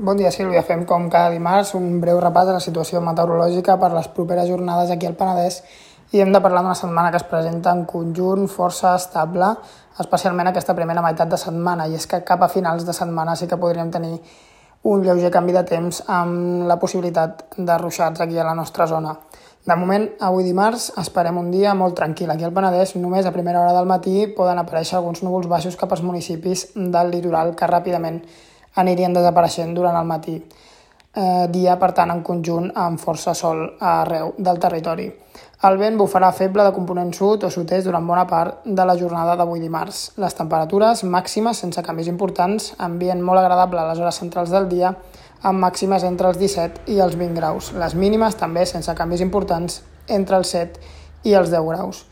Bon dia, Sílvia. Fem com cada dimarts un breu repàs de la situació meteorològica per les properes jornades aquí al Penedès i hem de parlar d'una setmana que es presenta en conjunt força estable, especialment aquesta primera meitat de setmana, i és que cap a finals de setmana sí que podríem tenir un lleuger canvi de temps amb la possibilitat de ruixats aquí a la nostra zona. De moment, avui dimarts, esperem un dia molt tranquil. Aquí al Penedès, només a primera hora del matí poden aparèixer alguns núvols baixos cap als municipis del litoral que ràpidament anirien desapareixent durant el matí. Eh, dia, per tant, en conjunt amb força sol arreu del territori. El vent bufarà feble de component sud o sud-est durant bona part de la jornada d'avui dimarts. Les temperatures màximes sense canvis importants, ambient molt agradable a les hores centrals del dia, amb màximes entre els 17 i els 20 graus. Les mínimes també sense canvis importants entre els 7 i els 10 graus.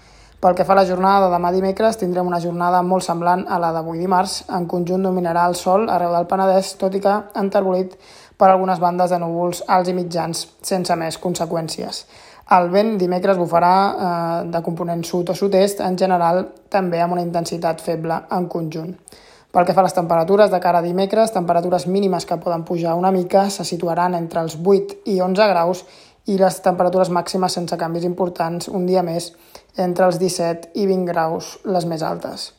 Pel que fa a la jornada de demà dimecres, tindrem una jornada molt semblant a la d'avui dimarts. En conjunt dominarà el sol arreu del Penedès, tot i que enterbolit per algunes bandes de núvols alts i mitjans, sense més conseqüències. El vent dimecres bufarà eh, de component sud o sud-est, en general també amb una intensitat feble en conjunt. Pel que fa a les temperatures, de cara a dimecres, temperatures mínimes que poden pujar una mica se situaran entre els 8 i 11 graus i les temperatures màximes sense canvis importants un dia més entre els 17 i 20 graus les més altes.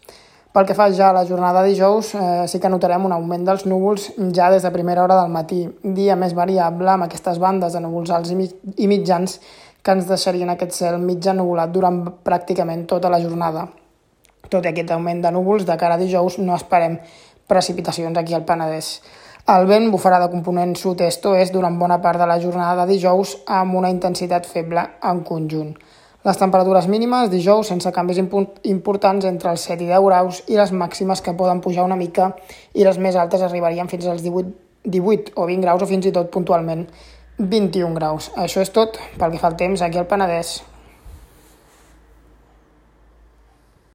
Pel que fa ja a la jornada de dijous, eh, sí que notarem un augment dels núvols ja des de primera hora del matí, dia més variable amb aquestes bandes de núvols alts i, mitjans que ens deixarien aquest cel mig ennuvolat durant pràcticament tota la jornada. Tot i aquest augment de núvols, de cara a dijous no esperem precipitacions aquí al Penedès. El vent bufarà de component sud-est-oest durant bona part de la jornada de dijous amb una intensitat feble en conjunt. Les temperatures mínimes dijous sense canvis importants entre els 7 i 10 graus i les màximes que poden pujar una mica i les més altes arribarien fins als 18, 18 o 20 graus o fins i tot puntualment 21 graus. Això és tot pel que fa al temps aquí al Penedès.